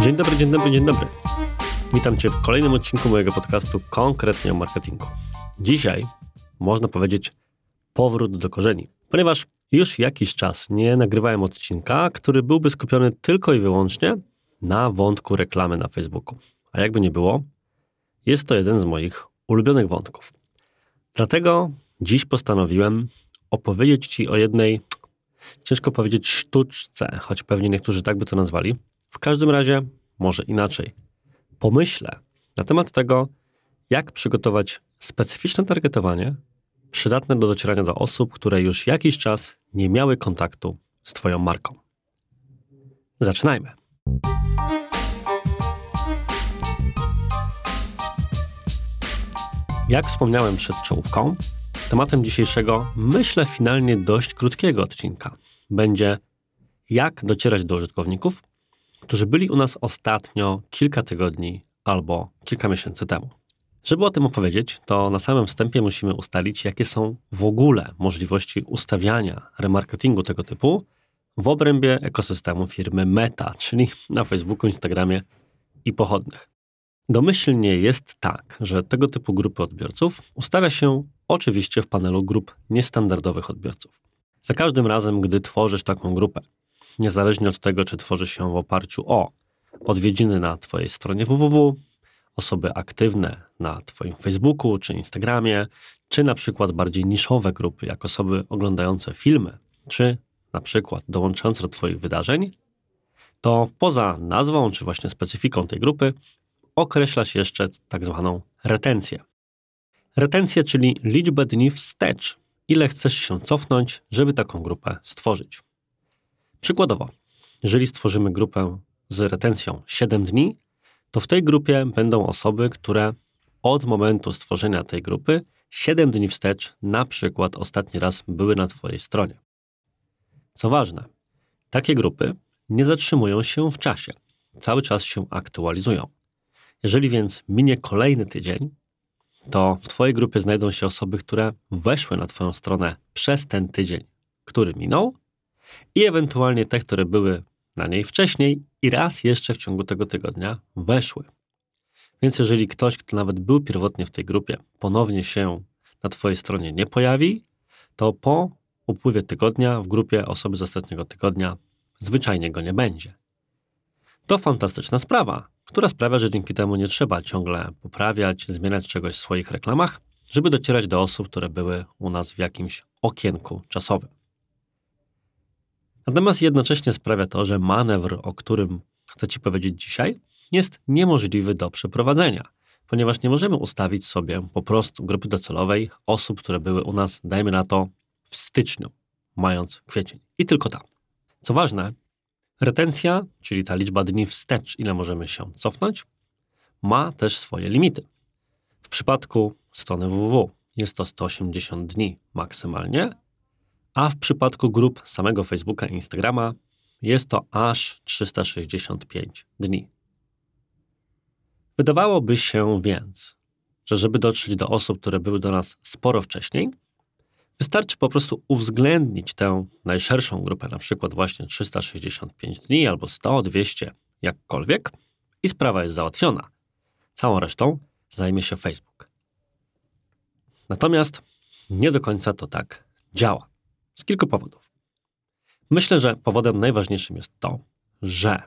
Dzień dobry, dzień dobry, dzień dobry. Witam Cię w kolejnym odcinku mojego podcastu konkretnie o marketingu. Dzisiaj można powiedzieć powrót do korzeni, ponieważ już jakiś czas nie nagrywałem odcinka, który byłby skupiony tylko i wyłącznie na wątku reklamy na Facebooku. A jakby nie było, jest to jeden z moich ulubionych wątków. Dlatego dziś postanowiłem opowiedzieć Ci o jednej, ciężko powiedzieć, sztuczce, choć pewnie niektórzy tak by to nazwali. W każdym razie, może inaczej. Pomyślę na temat tego, jak przygotować specyficzne targetowanie przydatne do docierania do osób, które już jakiś czas nie miały kontaktu z Twoją marką. Zaczynajmy. Jak wspomniałem przed czołówką, tematem dzisiejszego, myślę finalnie dość krótkiego odcinka, będzie jak docierać do użytkowników, którzy byli u nas ostatnio kilka tygodni albo kilka miesięcy temu. Żeby o tym opowiedzieć, to na samym wstępie musimy ustalić, jakie są w ogóle możliwości ustawiania remarketingu tego typu w obrębie ekosystemu firmy Meta, czyli na Facebooku, Instagramie i pochodnych. Domyślnie jest tak, że tego typu grupy odbiorców ustawia się oczywiście w panelu grup niestandardowych odbiorców. Za każdym razem, gdy tworzysz taką grupę, niezależnie od tego, czy tworzysz się w oparciu o odwiedziny na Twojej stronie www, osoby aktywne na Twoim Facebooku czy Instagramie, czy na przykład bardziej niszowe grupy, jak osoby oglądające filmy, czy na przykład dołączające do Twoich wydarzeń, to poza nazwą czy właśnie specyfiką tej grupy określa się jeszcze tak zwaną retencję. Retencję, czyli liczbę dni wstecz, ile chcesz się cofnąć, żeby taką grupę stworzyć. Przykładowo, jeżeli stworzymy grupę z retencją 7 dni, to w tej grupie będą osoby, które od momentu stworzenia tej grupy 7 dni wstecz, na przykład ostatni raz były na Twojej stronie. Co ważne, takie grupy nie zatrzymują się w czasie, cały czas się aktualizują. Jeżeli więc minie kolejny tydzień, to w Twojej grupie znajdą się osoby, które weszły na Twoją stronę przez ten tydzień, który minął, i ewentualnie te, które były na niej wcześniej i raz jeszcze w ciągu tego tygodnia weszły. Więc jeżeli ktoś, kto nawet był pierwotnie w tej grupie, ponownie się na Twojej stronie nie pojawi, to po upływie tygodnia w grupie osoby z ostatniego tygodnia zwyczajnie go nie będzie. To fantastyczna sprawa, która sprawia, że dzięki temu nie trzeba ciągle poprawiać, zmieniać czegoś w swoich reklamach, żeby docierać do osób, które były u nas w jakimś okienku czasowym. Natomiast jednocześnie sprawia to, że manewr, o którym chcę Ci powiedzieć dzisiaj, jest niemożliwy do przeprowadzenia, ponieważ nie możemy ustawić sobie po prostu grupy docelowej osób, które były u nas, dajmy na to, w styczniu, mając kwiecień. I tylko tam. Co ważne, retencja, czyli ta liczba dni wstecz, ile możemy się cofnąć, ma też swoje limity. W przypadku strony www jest to 180 dni maksymalnie, a w przypadku grup samego Facebooka i Instagrama jest to aż 365 dni. Wydawałoby się więc, że żeby dotrzeć do osób, które były do nas sporo wcześniej, wystarczy po prostu uwzględnić tę najszerszą grupę, na przykład właśnie 365 dni albo 100, 200, jakkolwiek, i sprawa jest załatwiona. Całą resztą zajmie się Facebook. Natomiast nie do końca to tak działa. Z kilku powodów. Myślę, że powodem najważniejszym jest to, że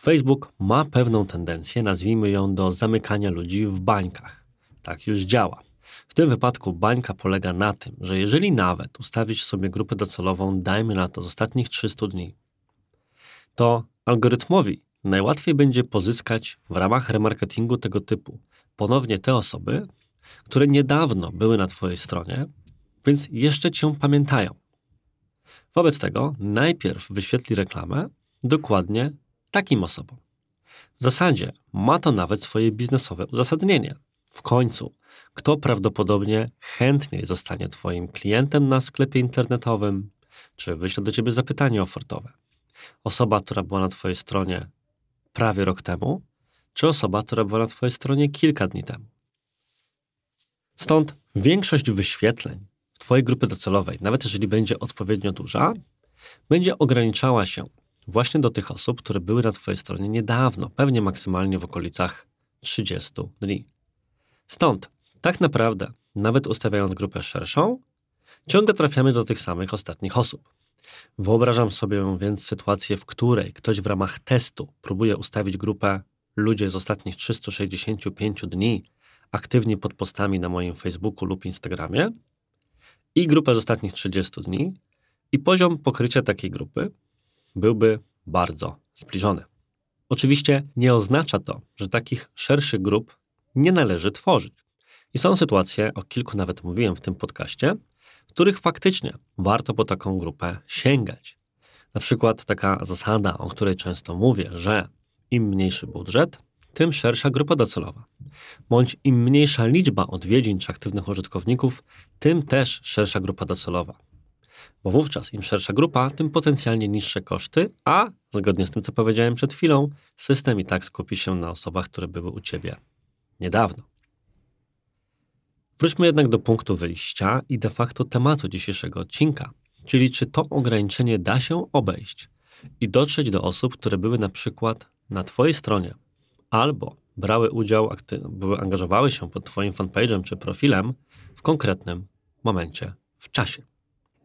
Facebook ma pewną tendencję, nazwijmy ją, do zamykania ludzi w bańkach. Tak już działa. W tym wypadku bańka polega na tym, że jeżeli nawet ustawić sobie grupę docelową, dajmy na to z ostatnich 300 dni, to algorytmowi najłatwiej będzie pozyskać w ramach remarketingu tego typu ponownie te osoby, które niedawno były na Twojej stronie, więc jeszcze Cię pamiętają. Wobec tego najpierw wyświetli reklamę dokładnie takim osobom. W zasadzie ma to nawet swoje biznesowe uzasadnienie. W końcu, kto prawdopodobnie chętniej zostanie Twoim klientem na sklepie internetowym, czy wyśle do Ciebie zapytanie ofertowe? Osoba, która była na Twojej stronie prawie rok temu, czy osoba, która była na Twojej stronie kilka dni temu? Stąd większość wyświetleń w Twojej grupy docelowej, nawet jeżeli będzie odpowiednio duża, będzie ograniczała się właśnie do tych osób, które były na Twojej stronie niedawno, pewnie maksymalnie w okolicach 30 dni. Stąd, tak naprawdę, nawet ustawiając grupę szerszą, ciągle trafiamy do tych samych ostatnich osób. Wyobrażam sobie więc sytuację, w której ktoś w ramach testu próbuje ustawić grupę ludzie z ostatnich 365 dni aktywni pod postami na moim Facebooku lub Instagramie i grupę z ostatnich 30 dni i poziom pokrycia takiej grupy byłby bardzo zbliżony. Oczywiście nie oznacza to, że takich szerszych grup nie należy tworzyć. I są sytuacje, o kilku nawet mówiłem w tym podcaście, w których faktycznie warto po taką grupę sięgać. Na przykład taka zasada, o której często mówię, że im mniejszy budżet, tym szersza grupa docelowa. Bądź im mniejsza liczba odwiedzin czy aktywnych użytkowników, tym też szersza grupa docelowa. Bo wówczas im szersza grupa, tym potencjalnie niższe koszty, a zgodnie z tym, co powiedziałem przed chwilą, system i tak skupi się na osobach, które były u ciebie niedawno. Wróćmy jednak do punktu wyjścia i de facto tematu dzisiejszego odcinka, czyli czy to ograniczenie da się obejść i dotrzeć do osób, które były na przykład na Twojej stronie albo brały udział, były, angażowały się pod Twoim fanpage'em czy profilem w konkretnym momencie w czasie.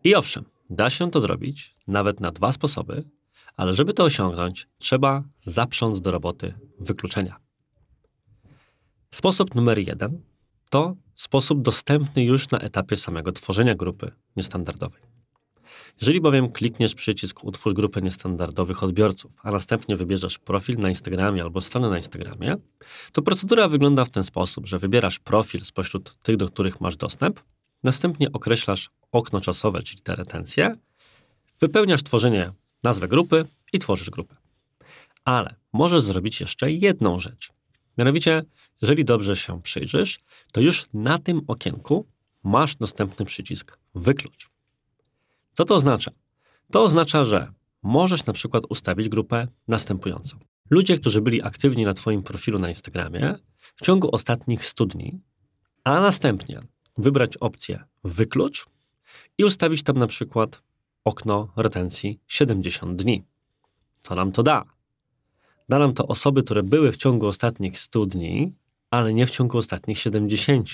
I owszem, da się to zrobić nawet na dwa sposoby, ale żeby to osiągnąć, trzeba zaprząc do roboty wykluczenia. Sposób numer jeden to sposób dostępny już na etapie samego tworzenia grupy niestandardowej. Jeżeli bowiem klikniesz przycisk Utwórz grupę niestandardowych odbiorców, a następnie wybierzesz profil na Instagramie albo stronę na Instagramie, to procedura wygląda w ten sposób, że wybierasz profil spośród tych, do których masz dostęp, następnie określasz okno czasowe, czyli te retencje, wypełniasz tworzenie nazwy grupy i tworzysz grupę. Ale możesz zrobić jeszcze jedną rzecz. Mianowicie, jeżeli dobrze się przyjrzysz, to już na tym okienku masz dostępny przycisk Wyklucz. Co to oznacza? To oznacza, że możesz na przykład ustawić grupę następującą. Ludzie, którzy byli aktywni na Twoim profilu na Instagramie w ciągu ostatnich 100 dni, a następnie wybrać opcję Wyklucz i ustawić tam na przykład okno retencji 70 dni. Co nam to da? Da nam to osoby, które były w ciągu ostatnich 100 dni, ale nie w ciągu ostatnich 70,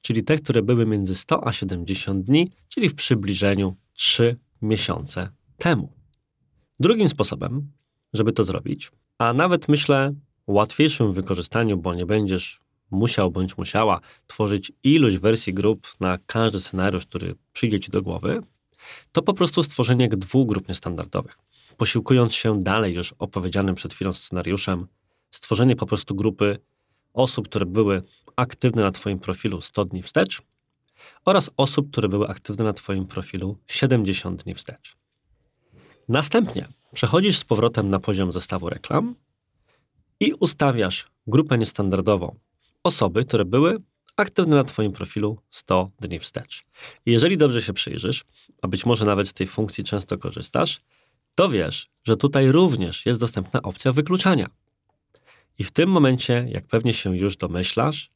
czyli te, które były między 100 a 70 dni, czyli w przybliżeniu 3 miesiące temu. Drugim sposobem, żeby to zrobić, a nawet myślę łatwiejszym w wykorzystaniu, bo nie będziesz musiał bądź musiała tworzyć ilość wersji grup na każdy scenariusz, który przyjdzie ci do głowy, to po prostu stworzenie dwóch grup niestandardowych. Posiłkując się dalej już opowiedzianym przed chwilą scenariuszem, stworzenie po prostu grupy osób, które były aktywne na Twoim profilu 100 dni wstecz oraz osób, które były aktywne na Twoim profilu 70 dni wstecz. Następnie przechodzisz z powrotem na poziom zestawu reklam i ustawiasz grupę niestandardową osoby, które były aktywne na Twoim profilu 100 dni wstecz. Jeżeli dobrze się przyjrzysz, a być może nawet z tej funkcji często korzystasz, to wiesz, że tutaj również jest dostępna opcja wykluczania. I w tym momencie, jak pewnie się już domyślasz,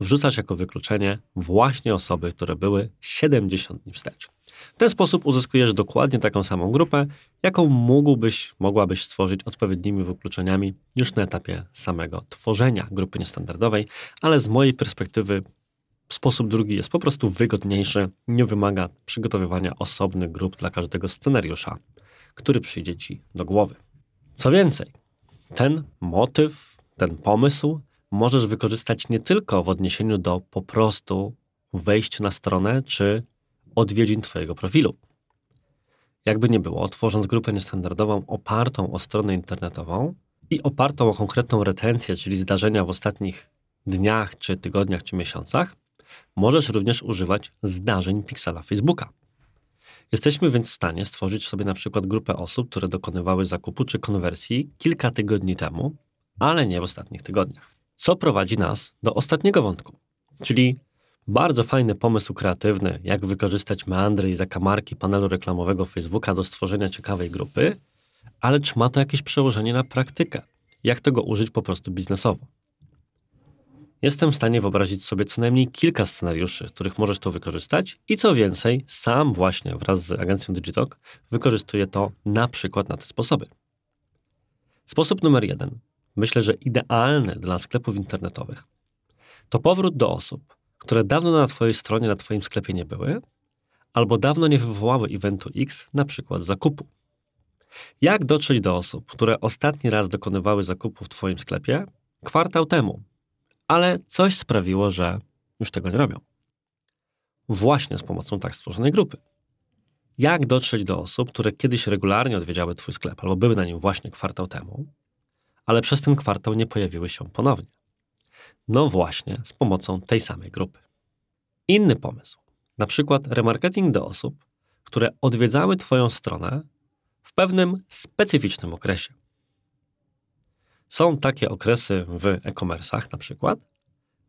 wrzucasz jako wykluczenie właśnie osoby, które były 70 dni wstecz. W ten sposób uzyskujesz dokładnie taką samą grupę, jaką mógłbyś, mogłabyś stworzyć odpowiednimi wykluczeniami już na etapie samego tworzenia grupy niestandardowej, ale z mojej perspektywy sposób drugi jest po prostu wygodniejszy, nie wymaga przygotowywania osobnych grup dla każdego scenariusza, który przyjdzie Ci do głowy. Co więcej, ten motyw, ten pomysł możesz wykorzystać nie tylko w odniesieniu do po prostu wejść na stronę czy odwiedzin Twojego profilu. Jakby nie było, tworząc grupę niestandardową opartą o stronę internetową i opartą o konkretną retencję, czyli zdarzenia w ostatnich dniach, czy tygodniach, czy miesiącach, możesz również używać zdarzeń Pixela Facebooka. Jesteśmy więc w stanie stworzyć sobie na przykład grupę osób, które dokonywały zakupu czy konwersji kilka tygodni temu, ale nie w ostatnich tygodniach. Co prowadzi nas do ostatniego wątku, czyli bardzo fajny pomysł kreatywny, jak wykorzystać meandry i zakamarki panelu reklamowego Facebooka do stworzenia ciekawej grupy, ale czy ma to jakieś przełożenie na praktykę? Jak tego użyć po prostu biznesowo? Jestem w stanie wyobrazić sobie co najmniej kilka scenariuszy, w których możesz to wykorzystać i co więcej, sam właśnie wraz z agencją Digitalk wykorzystuję to na przykład na te sposoby. Sposób numer jeden, myślę, że idealny dla sklepów internetowych, to powrót do osób, które dawno na Twojej stronie, na Twoim sklepie nie były, albo dawno nie wywołały eventu X, na przykład zakupu. Jak dotrzeć do osób, które ostatni raz dokonywały zakupu w Twoim sklepie kwartał temu, ale coś sprawiło, że już tego nie robią? Właśnie z pomocą tak stworzonej grupy. Jak dotrzeć do osób, które kiedyś regularnie odwiedziały Twój sklep albo były na nim właśnie kwartał temu, ale przez ten kwartał nie pojawiły się ponownie? No właśnie z pomocą tej samej grupy. Inny pomysł, na przykład remarketing do osób, które odwiedzały Twoją stronę w pewnym specyficznym okresie. Są takie okresy w e-commerce'ach na przykład,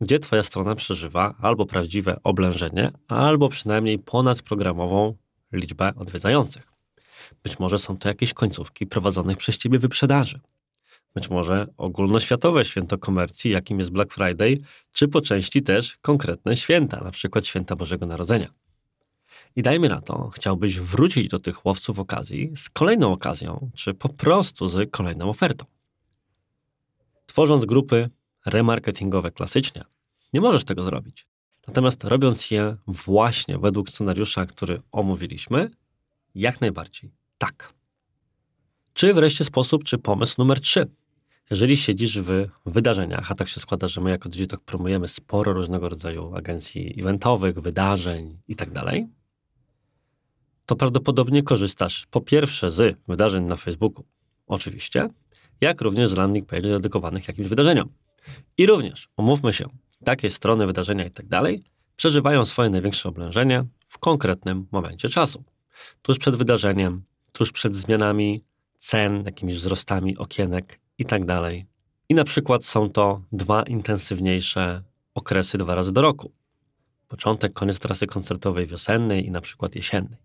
gdzie Twoja strona przeżywa albo prawdziwe oblężenie, albo przynajmniej ponadprogramową liczbę odwiedzających. Być może są to jakieś końcówki prowadzonych przez Ciebie wyprzedaży. Być może ogólnoświatowe święto komercji, jakim jest Black Friday, czy po części też konkretne święta, na przykład święta Bożego Narodzenia. I dajmy na to, chciałbyś wrócić do tych łowców okazji z kolejną okazją, czy po prostu z kolejną ofertą. Tworząc grupy remarketingowe klasycznie, nie możesz tego zrobić. Natomiast robiąc je właśnie według scenariusza, który omówiliśmy, jak najbardziej tak. Czy wreszcie sposób, czy pomysł numer trzy? Jeżeli siedzisz w wydarzeniach, a tak się składa, że my jako Digitalk promujemy sporo różnego rodzaju agencji eventowych, wydarzeń itd., tak to prawdopodobnie korzystasz po pierwsze z wydarzeń na Facebooku, oczywiście, jak również z landing page dedykowanych jakimś wydarzeniom. I również, umówmy się, takie strony, wydarzenia itd. tak przeżywają swoje największe oblężenie w konkretnym momencie czasu. Tuż przed wydarzeniem, tuż przed zmianami cen, jakimiś wzrostami okienek itd. Tak I na przykład są to dwa intensywniejsze okresy dwa razy do roku. Początek, koniec trasy koncertowej wiosennej i na przykład jesiennej.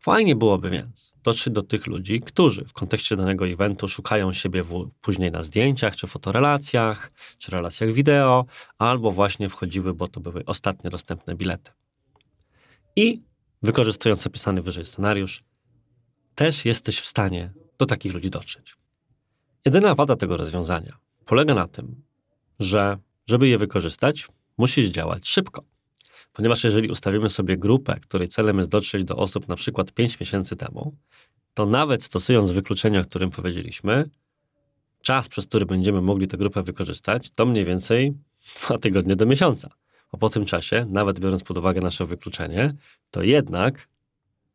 Fajnie byłoby więc dotrzeć do tych ludzi, którzy w kontekście danego eventu szukają siebie w, później na zdjęciach, czy fotorelacjach, czy relacjach wideo, albo właśnie wchodziły, bo to były ostatnie dostępne bilety. I wykorzystując opisany wyżej scenariusz, też jesteś w stanie do takich ludzi dotrzeć. Jedyna wada tego rozwiązania polega na tym, że żeby je wykorzystać, musisz działać szybko. Ponieważ jeżeli ustawimy sobie grupę, której celem jest dotrzeć do osób na przykład 5 miesięcy temu, to nawet stosując wykluczenie, o którym powiedzieliśmy, czas, przez który będziemy mogli tę grupę wykorzystać, to mniej więcej dwa tygodnie do miesiąca. A po tym czasie, nawet biorąc pod uwagę nasze wykluczenie, to jednak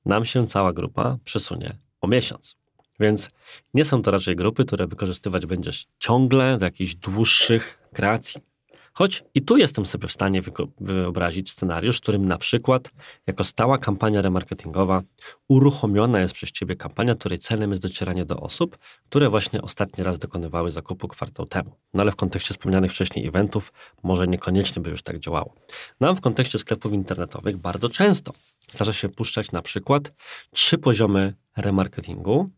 nam się cała grupa przesunie o miesiąc. Więc nie są to raczej grupy, które wykorzystywać będziesz ciągle do jakichś dłuższych kreacji. Choć i tu jestem sobie w stanie wyobrazić scenariusz, w którym na przykład jako stała kampania remarketingowa uruchomiona jest przez Ciebie kampania, której celem jest docieranie do osób, które właśnie ostatni raz dokonywały zakupu kwartał temu. No ale w kontekście wspomnianych wcześniej eventów może niekoniecznie by już tak działało. Nam w kontekście sklepów internetowych bardzo często zdarza się puszczać na przykład trzy poziomy remarketingu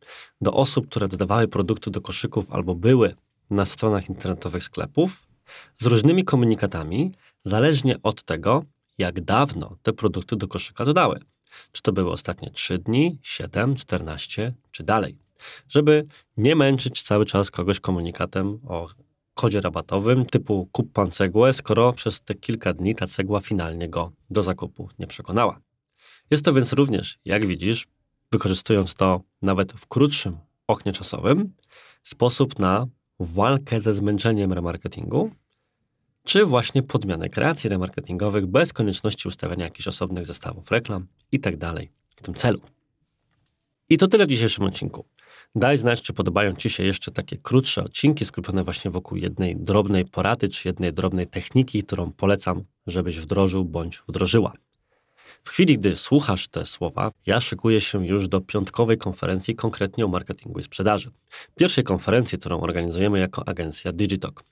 do osób, które dodawały produkty do koszyków albo były na stronach internetowych sklepów z różnymi komunikatami, zależnie od tego, jak dawno te produkty do koszyka dodały. Czy to były ostatnie 3 dni, 7, 14 czy dalej. Żeby nie męczyć cały czas kogoś komunikatem o kodzie rabatowym typu kup pan cegłę, skoro przez te kilka dni ta cegła finalnie go do zakupu nie przekonała. Jest to więc również, jak widzisz, wykorzystując to nawet w krótszym oknie czasowym, sposób na walkę ze zmęczeniem remarketingu, czy właśnie podmianę kreacji remarketingowych bez konieczności ustawiania jakichś osobnych zestawów reklam itd. Tak w tym celu. I to tyle w dzisiejszym odcinku. Daj znać, czy podobają Ci się jeszcze takie krótsze odcinki skupione właśnie wokół jednej drobnej porady, czy jednej drobnej techniki, którą polecam, żebyś wdrożył bądź wdrożyła. W chwili, gdy słuchasz te słowa, ja szykuję się już do piątkowej konferencji konkretnie o marketingu i sprzedaży. Pierwszej konferencji, którą organizujemy jako agencja Digitalk.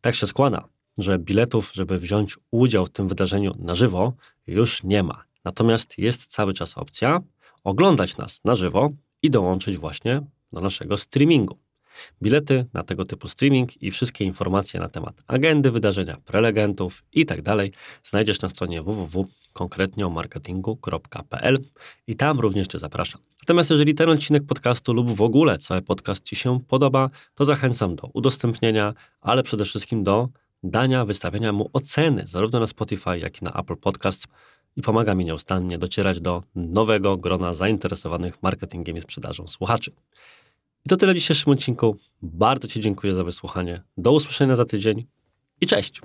Tak się składa, że biletów, żeby wziąć udział w tym wydarzeniu na żywo, już nie ma. Natomiast jest cały czas opcja oglądać nas na żywo i dołączyć właśnie do naszego streamingu. Bilety na tego typu streaming i wszystkie informacje na temat agendy wydarzenia, prelegentów itd. Tak znajdziesz na stronie www.konkretniomarketingu.pl i tam również Cię zapraszam. Natomiast jeżeli ten odcinek podcastu lub w ogóle cały podcast Ci się podoba, to zachęcam do udostępnienia, ale przede wszystkim do dania, wystawienia mu oceny, zarówno na Spotify, jak i na Apple Podcasts i pomaga mi nieustannie docierać do nowego grona zainteresowanych marketingiem i sprzedażą słuchaczy. I to tyle w dzisiejszym odcinku. Bardzo Ci dziękuję za wysłuchanie. Do usłyszenia za tydzień i cześć!